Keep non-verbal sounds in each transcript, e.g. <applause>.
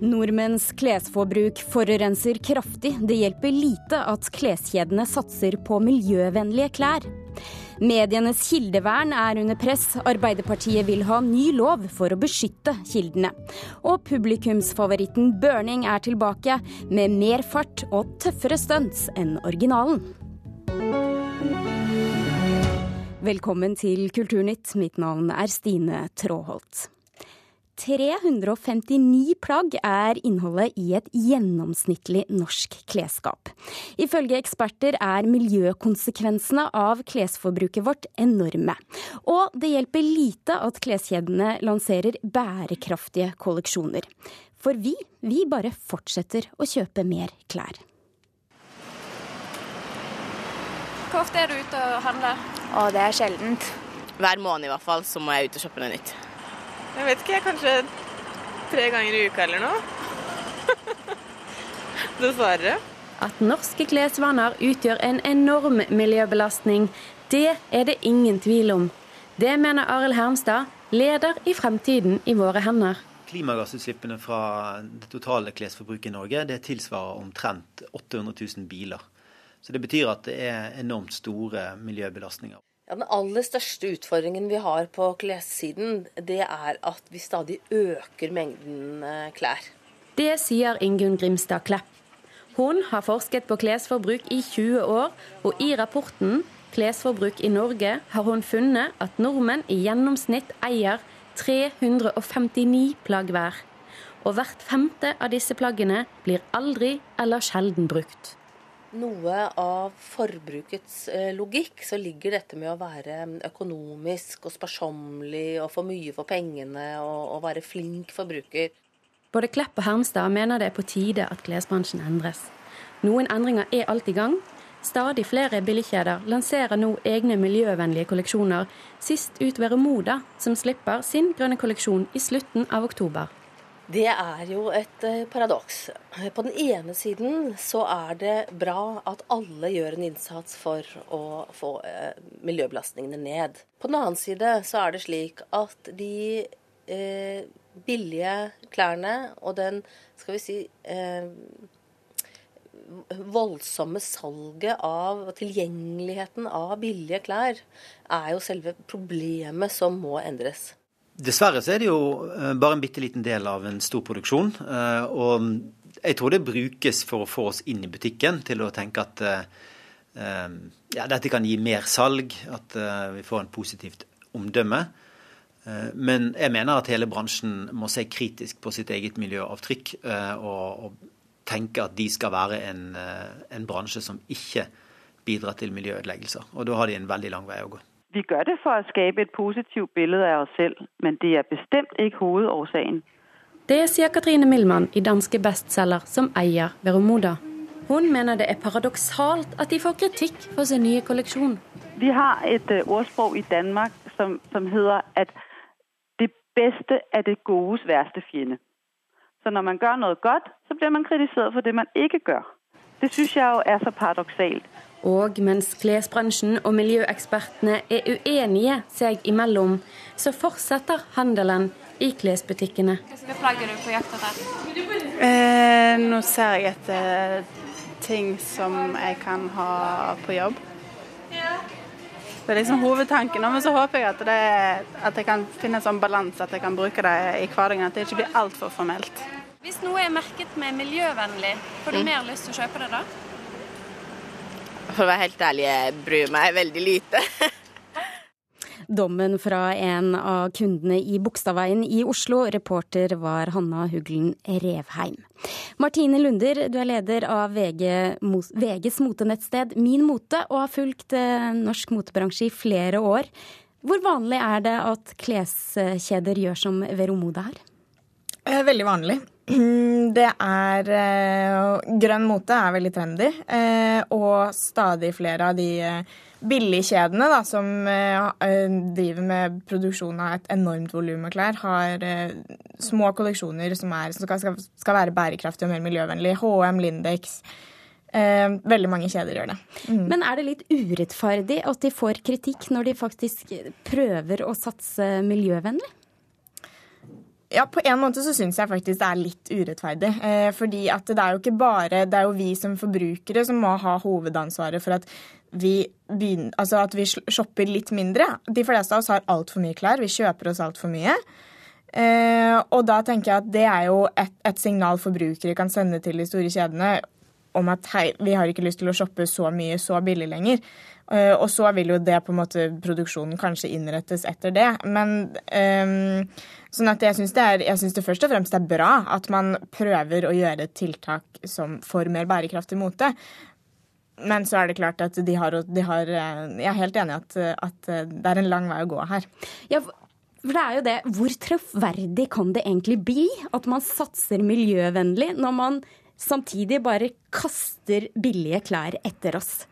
Nordmenns klesforbruk forurenser kraftig. Det hjelper lite at kleskjedene satser på miljøvennlige klær. Medienes kildevern er under press. Arbeiderpartiet vil ha ny lov for å beskytte kildene. Og publikumsfavoritten Burning er tilbake, med mer fart og tøffere stunts enn originalen. Velkommen til Kulturnytt. Mitt navn er Stine Tråholt. 359 plagg er innholdet i et gjennomsnittlig norsk klesskap. Ifølge eksperter er miljøkonsekvensene av klesforbruket vårt enorme. Og det hjelper lite at kleskjedene lanserer bærekraftige kolleksjoner. For vi, vi bare fortsetter å kjøpe mer klær. Hvor ofte er du ute og handler? Å, det er sjeldent. Hver måned i hvert fall, så må jeg ut og shoppe noe nytt. Jeg vet ikke, kanskje tre ganger i uka eller noe. <laughs> Dessverre. At norske klesvaner utgjør en enorm miljøbelastning, det er det ingen tvil om. Det mener Arild Hermstad, leder i Fremtiden i våre hender. Klimagassutslippene fra det totale klesforbruket i Norge det tilsvarer omtrent 800 000 biler. Så Det betyr at det er enormt store miljøbelastninger. Ja, Den aller største utfordringen vi har på klessiden, det er at vi stadig øker mengden eh, klær. Det sier Ingunn Grimstad Klepp. Hun har forsket på klesforbruk i 20 år, og i rapporten 'Klesforbruk i Norge' har hun funnet at nordmenn i gjennomsnitt eier 359 plagg hver. Og hvert femte av disse plaggene blir aldri eller sjelden brukt noe av forbrukets eh, logikk, så ligger dette med å være økonomisk og sparsommelig og få mye for pengene og, og være flink forbruker. Både Klepp og Hermstad mener det er på tide at klesbransjen endres. Noen endringer er alt i gang. Stadig flere billigkjeder lanserer nå egne miljøvennlige kolleksjoner, sist ut ved Remoda, som slipper sin grønne kolleksjon i slutten av oktober. Det er jo et eh, paradoks. På den ene siden så er det bra at alle gjør en innsats for å få eh, miljøbelastningene ned. På den annen side så er det slik at de eh, billige klærne og den, skal vi si eh, voldsomme salget av tilgjengeligheten av billige klær er jo selve problemet som må endres. Dessverre så er det jo eh, bare en bitte liten del av en stor produksjon. Eh, og jeg tror det brukes for å få oss inn i butikken til å tenke at eh, ja, dette kan gi mer salg, at vi får en positivt omdømme. Men jeg mener at hele bransjen må se kritisk på sitt eget miljøavtrykk og, tenke at de skal være en, en bransje som ikke bidrar til miljøødeleggelser. Og da har de en veldig lang vei å gå. Vi gør det for at skape et positivt billede av oss selv, men det er bestemt ikke hovedårsagen. Det sier Katrine Millmann i danske bestselger som eier Veromoda. Hun mener det er paradoksalt at de får kritikk for sin nye kolleksjon. Vi har et ordspråk ordsprog i Danmark som, som heter at det beste er det godes verste fiende. Så når man gjør noe godt, så blir man kritisert for det man ikke gjør. Det syns jeg jo er så paradoksalt. Og mens klesbransjen og miljøekspertene er uenige seg imellom, så fortsetter handelen i klesbutikkene. Hva plagger du på jakt etter? Eh, nå ser jeg etter ting som jeg kan ha på jobb. Det er liksom hovedtanken. Men så håper jeg at, det, at jeg kan finne en sånn balanse, at jeg kan bruke det i hverdagen. At det ikke blir altfor formelt. Hvis noe er merket med miljøvennlig, får du mm. mer lyst til å kjøpe det da? For å være helt ærlig, jeg bryr meg veldig lite. <laughs> Dommen fra en av kundene i Bogstadveien i Oslo. Reporter var Hanna Huglen Revheim. Martine Lunder, du er leder av VG, VGs motenettsted Min Mote, og har fulgt eh, norsk motebransje i flere år. Hvor vanlig er det at kleskjeder gjør som Veromoda her? Eh, veldig vanlig. <clears throat> Det er eh, Grønn mote er veldig trendy, eh, og stadig flere av de eh, billigkjedene da, som driver med produksjon av et enormt volum av klær, har små kolleksjoner som, er, som skal, være bærekraftige og mer miljøvennlige. HM, Lindex. veldig mange kjeder gjør det. Mm. Men er det litt urettferdig at de får kritikk når de faktisk prøver å satse miljøvennlig? Ja, på en måte så syns jeg faktisk det er litt urettferdig. Eh, fordi at det er jo ikke bare Det er jo vi som forbrukere som må ha hovedansvaret for at vi, begynner, altså at vi shopper litt mindre. De fleste av oss har altfor mye klær. Vi kjøper oss altfor mye. Eh, og da tenker jeg at det er jo et, et signal forbrukere kan sende til de store kjedene om at hei, vi har ikke lyst til å shoppe så mye så billig lenger. Uh, og så vil jo det på en måte produksjonen kanskje innrettes etter det. Men um, sånn at jeg syns det, det, først og fremst er bra at man prøver å gjøre tiltak som for mer bærekraftig mote. Men så er det klart at de har, de har eh, Jeg er helt enig i at, at, det er en lang vei å gå her. Ja, for det er jo det. Hvor troverdig kan det egentlig bli at man satser miljøvennlig når man samtidig bare kaster billige klær etter oss?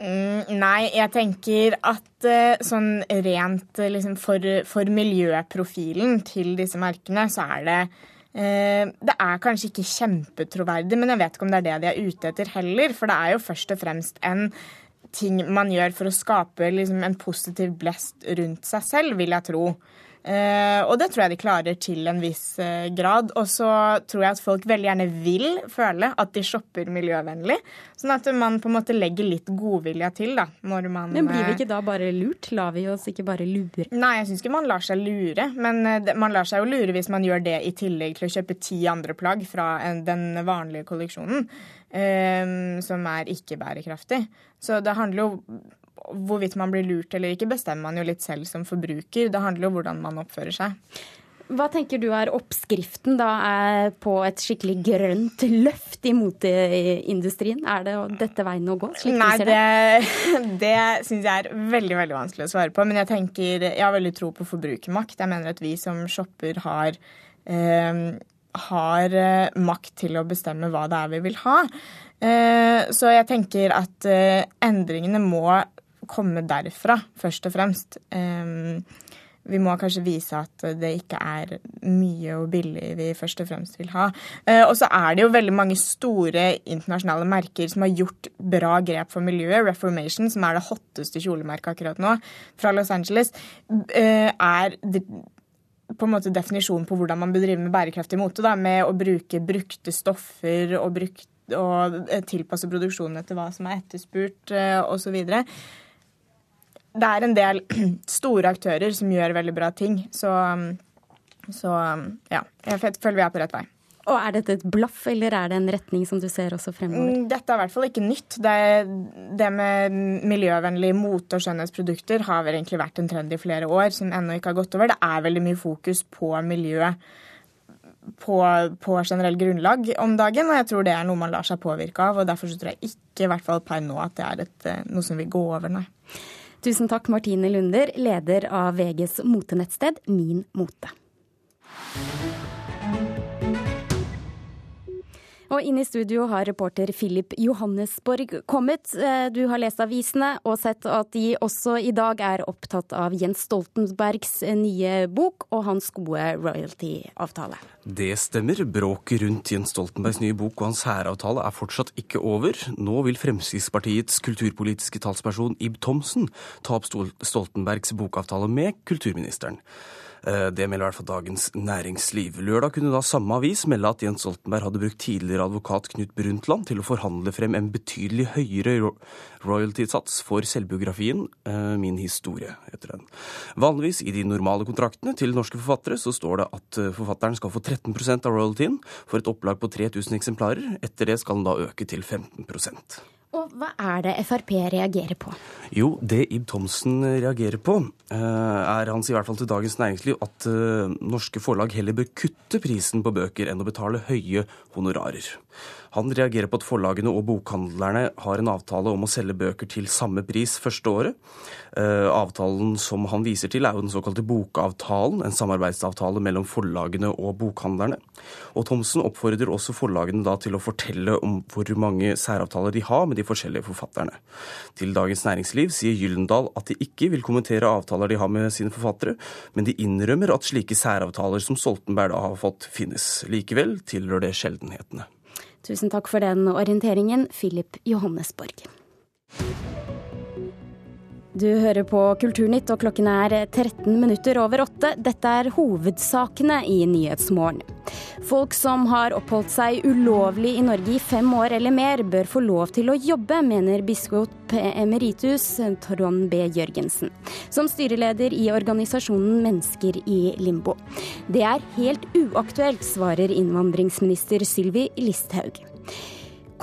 Mm, nei, jeg tenker at uh, sånn rent uh, liksom for, for, miljøprofilen til disse merkene, så er det uh, Det er kanskje ikke kjempetroverdig, men jeg vet ikke om det er det de er ute etter heller. For det er jo først og fremst en ting man gjør for å skape liksom, en positiv blest rundt seg selv, vil jeg tro. Uh, og det tror jeg de klarer til en viss uh, grad. Og så tror jeg at folk veldig gjerne vil føle at de shopper miljøvennlig. Sånn at man på en måte legger litt godvilja til, da. Når man Men blir vi ikke da bare lurt? Lar vi oss ikke bare lure? Nei, jeg syns ikke man lar seg lure. Men man lar seg jo lure hvis man gjør det i tillegg til å kjøpe ti andre plagg fra den vanlige kolleksjonen. som er ikke bærekraftig. Så det handler jo hvorvidt man blir lurt eller ikke, bestemmer man jo litt selv som forbruker. Det handler jo om hvordan man oppfører seg. Hva tenker du er oppskriften da på et skikkelig grønt løft i moteindustrien? Er det dette veien å gå? slik Nei, det, det, det syns jeg er veldig veldig vanskelig å svare på. Men jeg tenker, jeg har veldig tro på forbrukermakt. Jeg mener at vi som shopper har, eh, har eh, makt til å bestemme hva det er vi vil ha. Eh, så jeg tenker at eh, endringene må komme derfra, først og fremst. Vi må kanskje vise at det ikke er mye og billig vi først og fremst vil ha. Eh, og så er det jo veldig mange store internasjonale merker som har gjort bra grep for miljøet. Reformation, som er det hotteste kjolemerket akkurat nå, fra Los Angeles, eh, er på en måte definisjonen på hvordan man bedriver med bærekraftig mote. Da, med å bruke brukte stoffer og, brukt, og tilpasse produksjonen etter hva som er etterspurt osv. Det er en del <clears throat> store aktører som gjør veldig bra ting. Så, så ja, jeg føler vi er på rett vei. Og Er dette et blaff, eller er det en retning som du ser også fremover? Mm, dette er i hvert fall ikke nytt. Det, det med miljøvennlige mote- og skjønnhetsprodukter har vel egentlig vært en trend i flere år, som ennå ikke har gått over. Det er veldig mye fokus på miljø på, på generell grunnlag om dagen, og jeg tror det er noe man lar seg påvirke av. og Derfor så tror jeg ikke, i hvert fall per nå, at det er et, eh, noe som vil gå over, nei. Tusen takk, Martine Lunder, leder av VGs motenettsted Min Mote. Og inn i studio har reporter Philip Johannesborg kommet. Eh, du har lest avisene og sett at de også i dag er opptatt av Jens Stoltenbergs eh, nye bok og hans gode royalty-avtale. Det stemmer. Bråket rundt Jens Stoltenbergs nye bok og hans hæravtale er fortsatt ikke over. Nå vil Fremskrittspartiets kulturpolitiske talsperson Ib Thomsen ta opp Stoltenbergs bokavtale med kulturministeren. Eh, det melder i hvert fall Dagens Næringsliv. Lørdag kunne da samme avis melde at Jens Stoltenberg hadde brukt tidligere advokat Knut Brundtland til å forhandle frem en betydelig høyere royalty-sats for selvbiografien eh, Min historie, heter den. Vanligvis i de normale kontraktene til norske forfattere så står det at eh, forfatteren skal få 13% av royaltyen for et opplag på 3000 eksemplarer. Etter det skal den da øke til 15 og hva er det Frp reagerer på? Jo, det Ib Thomsen reagerer på, eh, er han sier i hvert fall til Dagens Næringsliv at eh, norske forlag heller bør kutte prisen på bøker enn å betale høye honorarer. Han reagerer på at forlagene og bokhandlerne har en avtale om å selge bøker til samme pris første året. Eh, avtalen som han viser til, er jo den såkalte Bokavtalen, en samarbeidsavtale mellom forlagene og bokhandlerne. Og Thomsen oppfordrer også forlagene da til å fortelle om hvor mange særavtaler de har med de forskjellige forfatterne. Til Dagens Næringsliv sier Gyllendal at de ikke vil kommentere avtaler de har med sine forfattere, men de innrømmer at slike særavtaler som Stoltenberg da har fått, finnes. Likevel tilhører det sjeldenhetene. Tusen takk for den orienteringen, Philip Johannesborg. Du hører på Kulturnytt, og klokken er 13 minutter over åtte. Dette er hovedsakene i Nyhetsmorgen. Folk som har oppholdt seg ulovlig i Norge i fem år eller mer, bør få lov til å jobbe, mener biskop emeritus Trond B. Jørgensen, som styreleder i organisasjonen Mennesker i limbo. Det er helt uaktuelt, svarer innvandringsminister Sylvi Listhaug.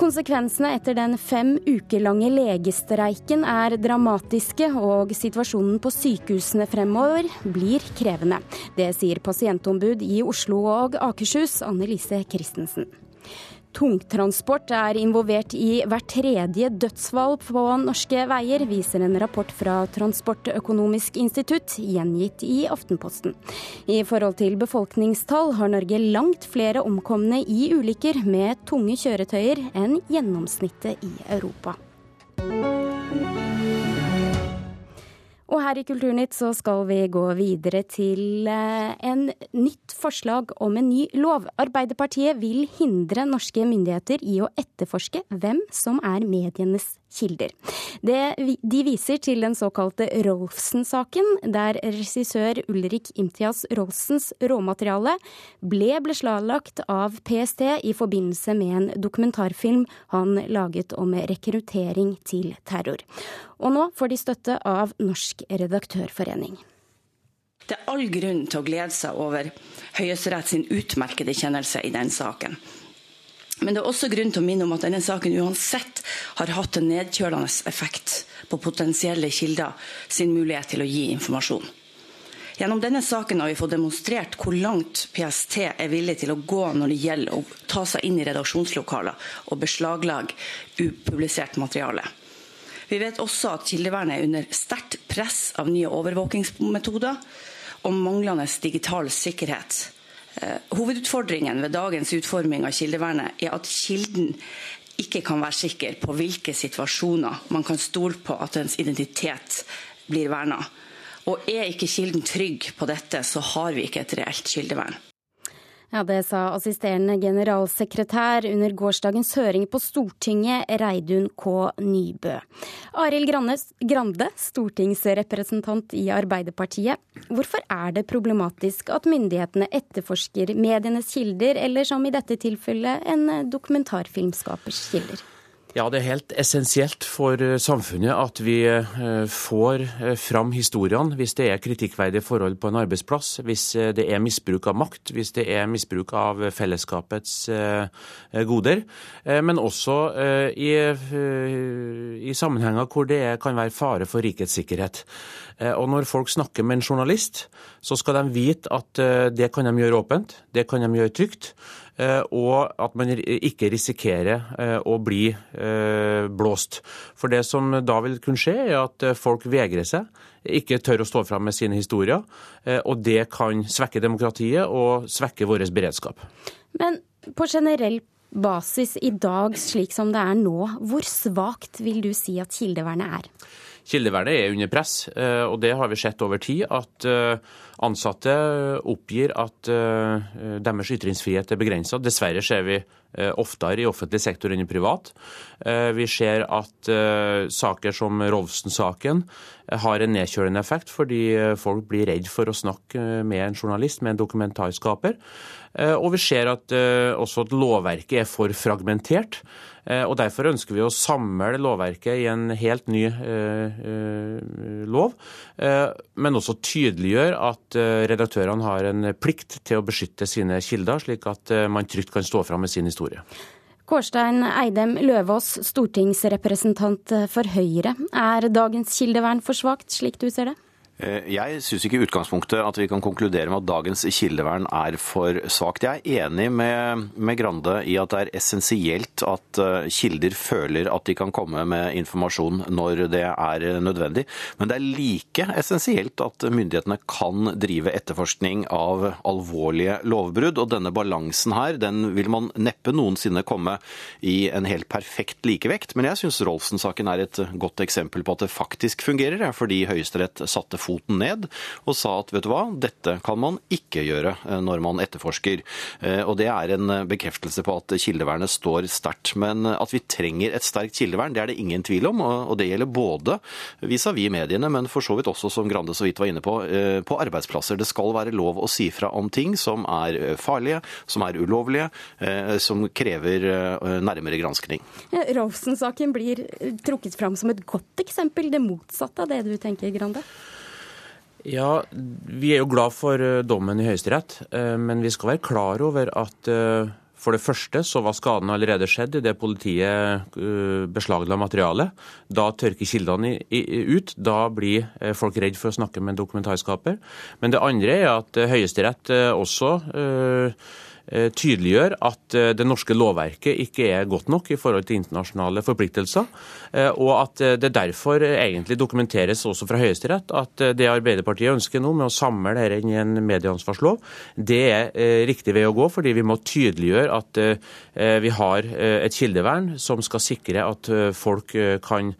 Konsekvensene etter den fem uker lange legestreiken er dramatiske, og situasjonen på sykehusene fremover blir krevende. Det sier pasientombud i Oslo og Akershus, Annelise Christensen. Tungtransport er involvert i hvert tredje dødsfall på norske veier, viser en rapport fra Transportøkonomisk institutt, gjengitt i Aftenposten. I forhold til befolkningstall har Norge langt flere omkomne i ulykker med tunge kjøretøyer enn gjennomsnittet i Europa. Og her i Kulturnytt så skal vi gå videre til eh, en nytt forslag om en ny lov. Arbeiderpartiet vil hindre norske myndigheter i å etterforske hvem som er medienes kilder. Det, de viser til den såkalte Rolfsen-saken, der regissør Ulrik Imtias Rolfsens råmateriale ble beslaglagt av PST i forbindelse med en dokumentarfilm han laget om rekruttering til terror. Og nå får de støtte av Norsk redaktørforening. Det er all grunn til å glede seg over Høyesterett sin utmerkede kjennelse i den saken. Men det er også grunn til å minne om at denne saken uansett har hatt en nedkjølende effekt på potensielle kilder sin mulighet til å gi informasjon. Gjennom denne saken har vi fått demonstrert hvor langt PST er villig til å gå når det gjelder å ta seg inn i redaksjonslokaler og beslaglegge upublisert materiale. Vi vet også at kildevernet er under sterkt press av nye overvåkingsmetoder og manglende digital sikkerhet. Eh, hovedutfordringen ved dagens utforming av kildevernet er at kilden ikke kan være sikker på hvilke situasjoner man kan stole på at ens identitet blir verna. Og er ikke kilden trygg på dette, så har vi ikke et reelt kildevern. Ja, Det sa assisterende generalsekretær under gårsdagens høring på Stortinget, Reidun K. Nybø. Arild Grande, stortingsrepresentant i Arbeiderpartiet. Hvorfor er det problematisk at myndighetene etterforsker medienes kilder, eller som i dette tilfellet en dokumentarfilmskapers kilder? Ja, det er helt essensielt for eh, samfunnet at vi eh, får eh, fram historiene hvis det er kritikkverdige forhold på en arbeidsplass, hvis det er misbruk av makt, hvis det er misbruk av fellesskapets goder, men også i, i sammenhenger hvor det kan være fare for rikets sikkerhet. Og når folk snakker med en journalist, så skal de vite at det kan de gjøre åpent, det kan de gjøre trygt. Eh, og at man ikke risikerer eh, å bli eh, blåst. For det som da vil kunne skje, er at folk vegrer seg, ikke tør å stå fram med sine historier. Og det kan svekke demokratiet og svekke vår beredskap. Men på generell basis i dag, slik som det er nå, hvor svakt vil du si at kildevernet er? Kildevernet er under press, og det har vi sett over tid. At Ansatte oppgir at eh, deres ytringsfrihet er begrensa. Dessverre ser vi eh, oftere i offentlig sektor enn i privat. Eh, vi ser at saker som Rolfsen-saken har en nedkjølende effekt, fordi folk blir redd for å snakke med en journalist, med en dokumentarskaper. Og vi ser at også at lovverket er for fragmentert. Eh, og Derfor ønsker vi å samle lovverket i en helt ny eh, eh, lov, men også tydeliggjør at redaktørene har en plikt til å beskytte sine kilder, slik at man trygt kan stå fram med sin historie. Kårstein Eidem Løvaas, stortingsrepresentant for Høyre. Er dagens kildevern for svakt, slik du ser det? Eh, jeg syns ikke i utgangspunktet at vi kan konkludere med at dagens kildevern er for svakt. Jeg er enig med, med, Grande i at det er essensielt at eh, kilder føler at de kan komme med informasjon når det er nødvendig. Men det er like essensielt at myndighetene kan drive etterforskning av alvorlige lovbrudd. Og denne balansen her, den vil man neppe noensinne komme i en helt perfekt likevekt. Men jeg syns Rolfsen-saken er et godt eksempel på at det faktisk fungerer, fordi Høyesterett satte fokus foten ned og sa at vet du hva, dette kan man ikke gjøre eh, når man etterforsker. Eh, og det er en bekreftelse på at kildevernet står sterkt. Men at vi trenger et sterkt kildevern, det er det ingen tvil om. Og det gjelder både vis-à-vis mediene, men for så vidt også, som Grande så vidt var inne på, på arbeidsplasser. Det skal være lov å si fra om ting som er farlige, som er ulovlige, som krever nærmere granskning. Ja, Rolfsen-saken blir trukket fram som et godt eksempel, det motsatte av det du tenker, Grande? Ja, Vi er jo glad for eh, dommen i Høyesterett, eh, men vi skal være klar over at eh, for det første så var skaden allerede skjedd idet politiet beslagla materialet. Da tørker kildene ut. Da blir folk redd for å snakke med en dokumentarskaper. Men det andre er at Høyesterett også tydeliggjør at eh, det norske lovverket ikke er godt nok i forhold til internasjonale forpliktelser, eh, og at det derfor egentlig dokumenteres også fra Høyesterett at det Arbeiderpartiet ønsker nå med å samle dette inn i en medieansvarslov, det er riktig vei å gå, fordi vi må tydeliggjøre at vi har et kildevern som skal sikre at folk kan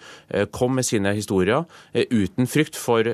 komme med sine historier uten frykt for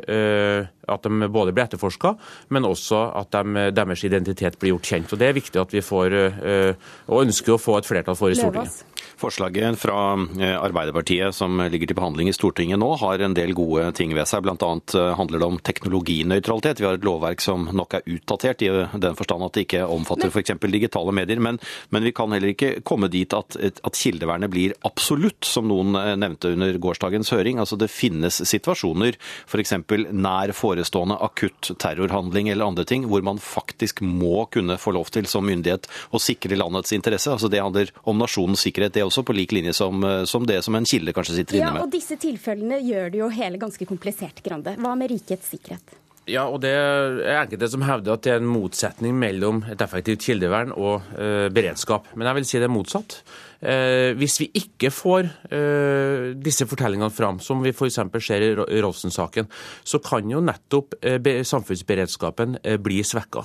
at de både blir etterforska, men også at de, deres identitet blir gjort kjent. Og Det er viktig at vi får, eh, og ønsker å få et flertall for i Stortinget. Forslaget fra eh, Arbeiderpartiet som ligger til behandling i Stortinget nå, har en del gode ting ved seg. Bl.a. Eh, handler det om teknologinøytralitet. Vi har et lovverk som nok er utdatert i den forstand at det ikke omfatter f.eks. digitale medier. Men, men, vi kan heller ikke komme dit at, at kildevernet blir absolutt, som noen eh, nevnte under gårsdagens høring. Altså Det finnes situasjoner, f.eks. nær forestående akutt terrorhandling eller andre ting, hvor man faktisk må kunne få lov til som myndighet å sikre landets interesse. Altså Det handler om nasjonens sikkerhet. det også på lik linje som, eh, som det som en kilde kanskje sitter inne med. Ja, og Disse tilfellene gjør det jo hele ganske komplisert, Grande. Hva med rikets sikkerhet? Ja, og det er enkelte som hevder at det er en motsetning mellom et effektivt kildevern og eh, beredskap. Men jeg vil si det er motsatt. Eh, hvis vi ikke får eh, disse fortellingene fram, som vi f.eks. ser i Rolfsen-saken, så kan jo nettopp eh, samfunnsberedskapen bli svekka.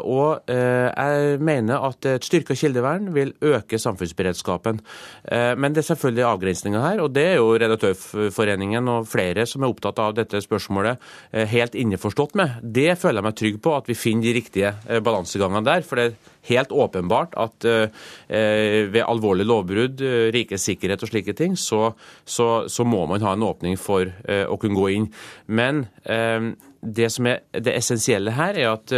Og jeg mener at et styrka kildevern vil øke samfunnsberedskapen. Men det er selvfølgelig avgrensninger her, og det er jo Redaktørforeningen og flere som er opptatt av dette spørsmålet, helt innforstått med. Det føler jeg meg trygg på, at vi finner de riktige balansegangene der. for det helt åpenbart at ved alvorlig lovbrudd, eh, rikets sikkerhet og slike ting, så, så, så, må man ha en åpning for uh, å kunne gå inn. Men det som er det essensielle her, er at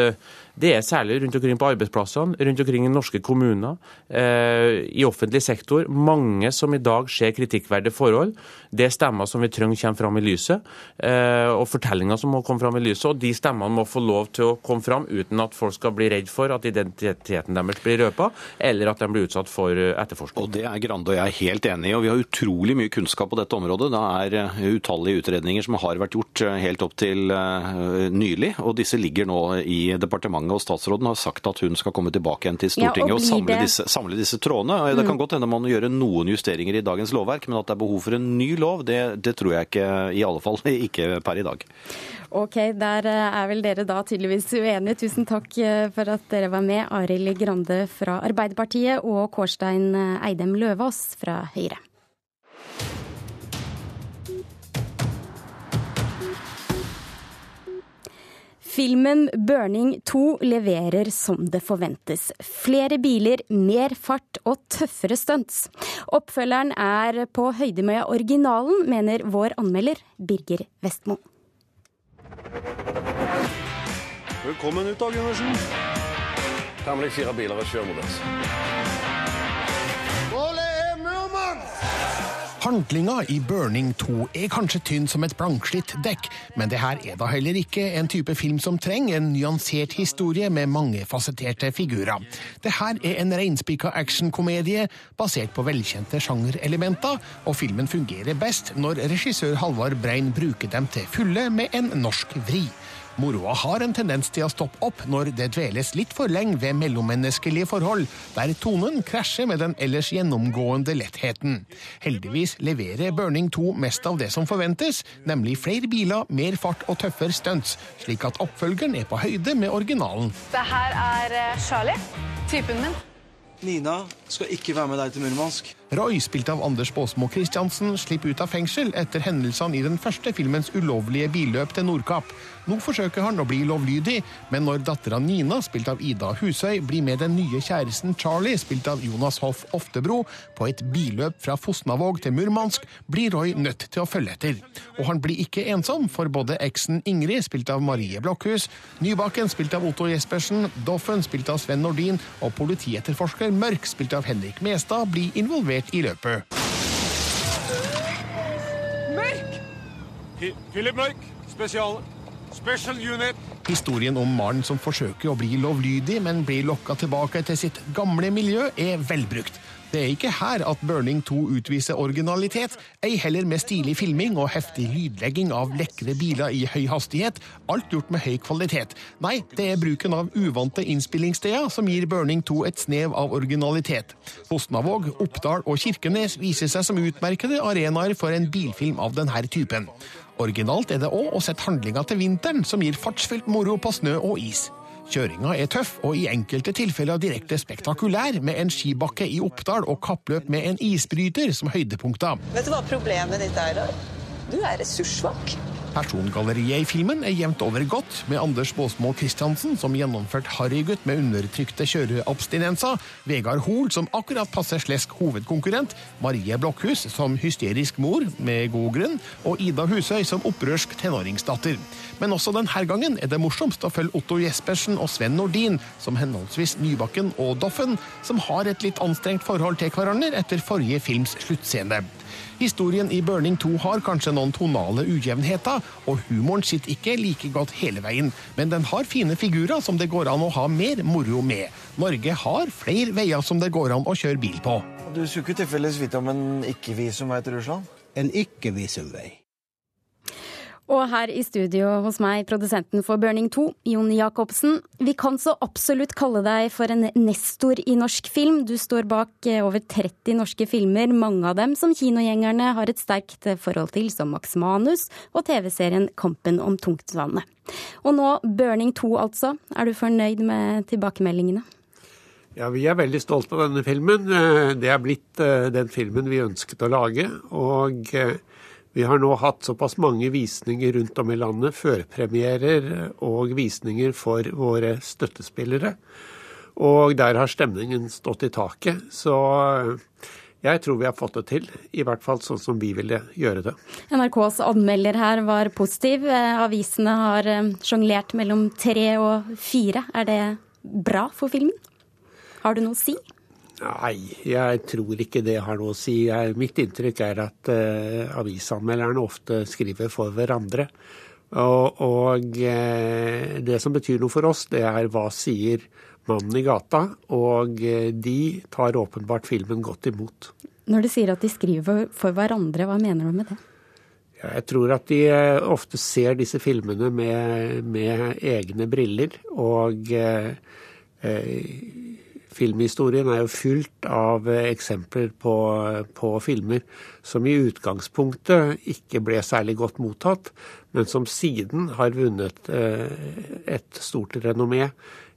det er særlig rundt omkring på arbeidsplassene, rundt omkring i norske kommuner, eh, i offentlig sektor, mange som i dag ser kritikkverdige forhold. Det er stemmer som vi trenger kommer fram i lyset, eh, og fortellinger som må komme fram i lyset. Og de stemmene må få lov til å komme fram uten at folk skal bli redd for at identiteten deres blir røpa, eller at de blir utsatt for eh, etterforskning. Og Det er Grande og jeg helt enig i, og vi har utrolig mye kunnskap på dette området. Det er utallige utredninger som har vært gjort helt opp til nylig, og disse ligger nå i departementet departementet og statsråden har sagt at hun skal komme tilbake igjen til Stortinget ja, og, og samle, disse, samle, disse, trådene. Det kan mm. godt hende man gjøre noen justeringer i dagens lovverk, men at det er behov for en ny lov, det, det tror jeg ikke, i alle fall <laughs> ikke per i dag. Ok, der eh, er vel dere da tydeligvis uenige. Tusen takk eh, for at dere var med, Arild Grande fra Arbeiderpartiet og Kårstein eh, Eidem Løvaas fra Høyre. Filmen 'Burning 2' leverer som det forventes. Flere biler, mer fart og tøffere stunts. Oppfølgeren er på høyde med originalen, mener vår anmelder Birger Vestmo. Velkommen ut, Dag Gundersen. Temmelig fire biler og kjør mot oss. Handlinga i Burning 2 er kanskje tynn som et blankslitt dekk, men det her er da heller ikke en type film som trenger en nyansert historie med mange fasetterte figurer. Det her er en reinspikka actionkomedie basert på velkjente sjangerelementer, og filmen fungerer best når regissør Halvard Brein bruker dem til fulle med en norsk vri. Moroa har en tendens til å stoppe opp når det dveles litt for lenge ved mellommenneskelige forhold, der tonen krasjer med den ellers gjennomgående lettheten. Heldigvis leverer Burning 2 mest av det som forventes, nemlig flere biler, mer fart og tøffere stunts, slik at oppfølgeren er på høyde med originalen. Det her er eh, Charlie, typen min. Nina skal ikke være med deg til Murmansk. Roy, spilt av Anders Baasmo Christiansen, slipper ut av fengsel etter hendelsene i den første filmens ulovlige billøp til Nordkapp. Nå forsøker han å bli lovlydig, men når dattera Nina, spilt av Ida Husøy, blir med den nye kjæresten Charlie, spilt av Jonas Hoff Oftebro, på et billøp fra Fosnavåg til Murmansk, blir Roy nødt til å følge etter. Og han blir ikke ensom, for både eksen Ingrid, spilt av Marie Blokhus, Nybakken, spilt av Otto Jespersen, Doffen, spilt av Sven Nordin, og politietterforsker Mørk, spilt av Henrik Mestad, blir involvert i løpet. Mørk! Philip Mørk, spesial. Special Unit. Historien om mannen som forsøker å bli lovlydig, men blir lokka tilbake til sitt gamle miljø, er velbrukt. Det er ikke her at Burning 2 utviser originalitet, ei heller med stilig filming og heftig lydlegging av lekre biler i høy hastighet, alt gjort med høy kvalitet. Nei, det er bruken av uvante innspillingssteder som gir Burning 2 et snev av originalitet. Fosnavåg, Oppdal og Kirkenes viser seg som utmerkede arenaer for en bilfilm av denne typen. Originalt er det òg å sette handlinga til vinteren, som gir fartsfylt moro på snø og is. Kjøringa er tøff og i enkelte tilfeller direkte spektakulær, med en skibakke i Oppdal og kappløp med en isbryter som høydepunkter. Vet du hva problemet ditt er, da? Du er ressurssvak. Persongalleriet i filmen er jevnt over godt, med Anders Baasmo Christiansen som gjennomført harrygutt med undertrykte kjøreabstinenser, Vegard Hoel som akkurat passer slesk hovedkonkurrent, Marie Blokhus som hysterisk mor, med god grunn, og Ida Husøy som opprørsk tenåringsdatter. Men også denne gangen er det morsomst å følge Otto Jespersen og Sven Nordin, som henholdsvis Nybakken og Doffen, som har et litt anstrengt forhold til hverandre etter forrige films sluttscene. Historien i Burning 2 har kanskje noen tonale ujevnheter, og humoren sitter ikke like godt hele veien, men den har fine figurer som det går an å ha mer moro med. Norge har flere veier som det går an å kjøre bil på. Du skulle ikke tilfeldigvis vite om en ikke-visumvei til Russland? En ikke-visumvei. Og her i studio hos meg, produsenten for Burning 2, Jon Jacobsen. Vi kan så absolutt kalle deg for en nestor i norsk film. Du står bak eh, over 30 norske filmer, mange av dem som kinogjengerne har et sterkt eh, forhold til, som Max Manus og TV-serien Kampen om tungtvannet. Og nå Burning 2, altså. Er du fornøyd med tilbakemeldingene? Ja, Vi er veldig stolt av denne filmen. Eh, det er blitt den filmen vi ønsket å lage. Og vi har nå hatt såpass mange visninger rundt om i landet, førpremierer og visninger for våre støttespillere. Og der har stemningen stått i taket. Så jeg tror vi har fått det til. I hvert fall sånn som vi ville gjøre det. NRKs anmelder her var positiv. Avisene har eh, sjonglert mellom tre og fire. Er det bra for filmen? Har du noe å si? Nei, jeg tror ikke det har noe å si. Jeg, mitt inntrykk er at uh, avisanmelderne ofte skriver for hverandre. Og, og uh, det som betyr noe for oss, det er hva sier mannen i gata. Og uh, de tar åpenbart filmen godt imot. Når du sier at de skriver for hverandre, hva mener du med det? Jeg tror at de ofte ser disse filmene med, med egne briller. Og Filmhistorien er jo fylt av eh, eksempler på, på, filmer som i utgangspunktet ikke ble særlig godt mottatt, men som siden har vunnet eh, et stort renommé.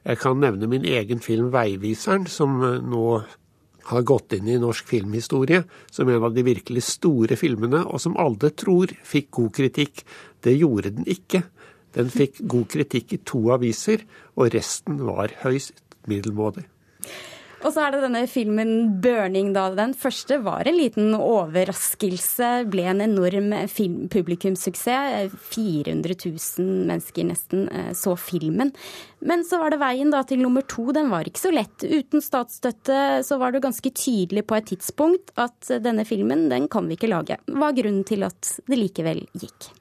Jeg kan nevne min egen film 'Veiviseren', som eh, nå har gått inn i norsk filmhistorie som en av de virkelig store filmene, og som alle tror fikk god kritikk. Det gjorde den ikke. Den fikk god kritikk i to aviser, og resten var høyst middelmådig. Og så er det denne filmen 'Burning', da. Den første var en liten overraskelse. Ble en enorm publikumssuksess. 400 000 mennesker nesten eh, så filmen. Men så var det veien da til nummer to. Den var ikke så lett. Uten statsstøtte så var det ganske tydelig på et tidspunkt at denne filmen, den kan vi ikke lage. Hva er grunnen til at det likevel gikk?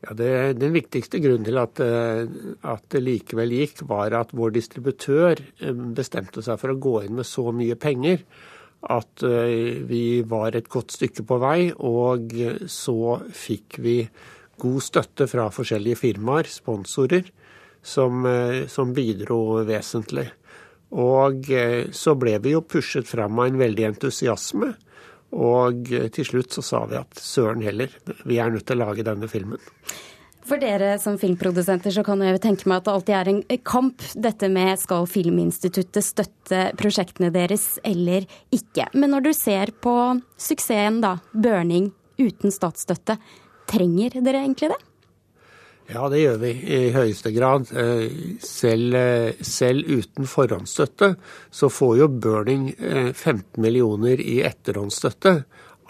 Ja, det, Den viktigste grunnen til at, eh, at, det likevel gikk, var at vår distributør eh, bestemte seg for å gå inn med så mye penger at eh, vi var et godt stykke på vei. Og så fikk vi god støtte fra forskjellige firmaer, sponsorer, som, som bidro vesentlig. Og så ble vi jo pushet fram av en veldig entusiasme. Og til slutt så sa vi at søren heller, vi er nødt til å lage denne filmen. For dere som filmprodusenter så kan jeg tenke meg at det alltid er en kamp dette med skal Filminstituttet støtte prosjektene deres eller ikke. Men når du ser på suksessen da, 'Burning' uten statsstøtte, trenger dere egentlig det? Ja, det gjør vi i høyeste grad. Eh, selv, eh, selv, uten forhåndsstøtte så får jo Burning 15 millioner i etterhåndsstøtte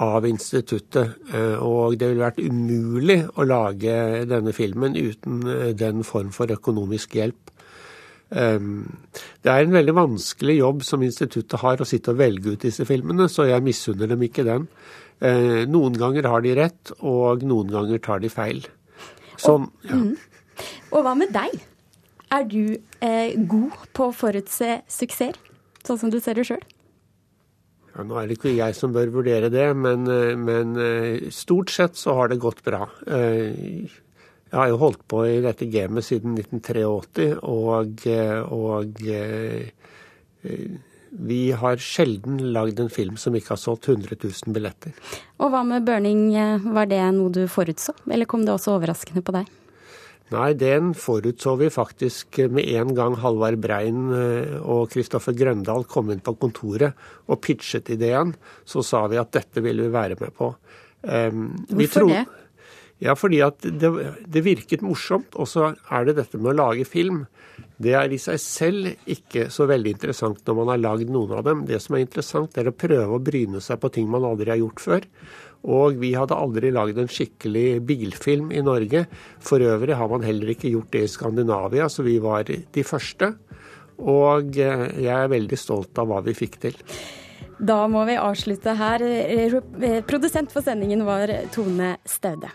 av instituttet. Eh, og det ville vært umulig å lage denne filmen uten eh, den form for økonomisk hjelp. Det er en veldig vanskelig jobb som instituttet har, å sitte og velge ut disse filmene, så jeg misunner dem ikke den. Eh, noen ganger har de rett, og noen ganger tar de feil. Sånn, ja. Mm. Og hva med deg? Er du eh, god på å forutse suksesser, sånn som du ser det sjøl? Ja, nå er det ikke jeg som bør vurdere det, men, eh, men, eh, stort sett så har det gått bra. Eh, jeg har jo holdt på i dette gamet siden 1983, og, og vi har sjelden lagd en film som ikke har solgt 100 000 billetter. Og hva med 'Burning', var det noe du forutså, eller kom det også overraskende på deg? Nei, den forutså vi faktisk med en gang Halvard Brein eh, og Kristoffer Grøndal kom inn på kontoret og pitchet ideen. Så sa vi at dette ville vi være med på. Um, Hvorfor det? Ja, fordi at det, det, virket morsomt. Og så er det dette med å lage film. Det er i seg selv ikke så veldig interessant når man har lagd noen av dem. Det som er interessant, er å prøve å bryne seg på ting man aldri har gjort før. Og vi hadde aldri lagd en skikkelig bilfilm i Norge. For øvrig har man heller ikke gjort det i Skandinavia, så vi var de første. Og eh, jeg er veldig stolt av hva vi fikk til. Da må vi avslutte her. Produsent for sendingen var Tone Staude.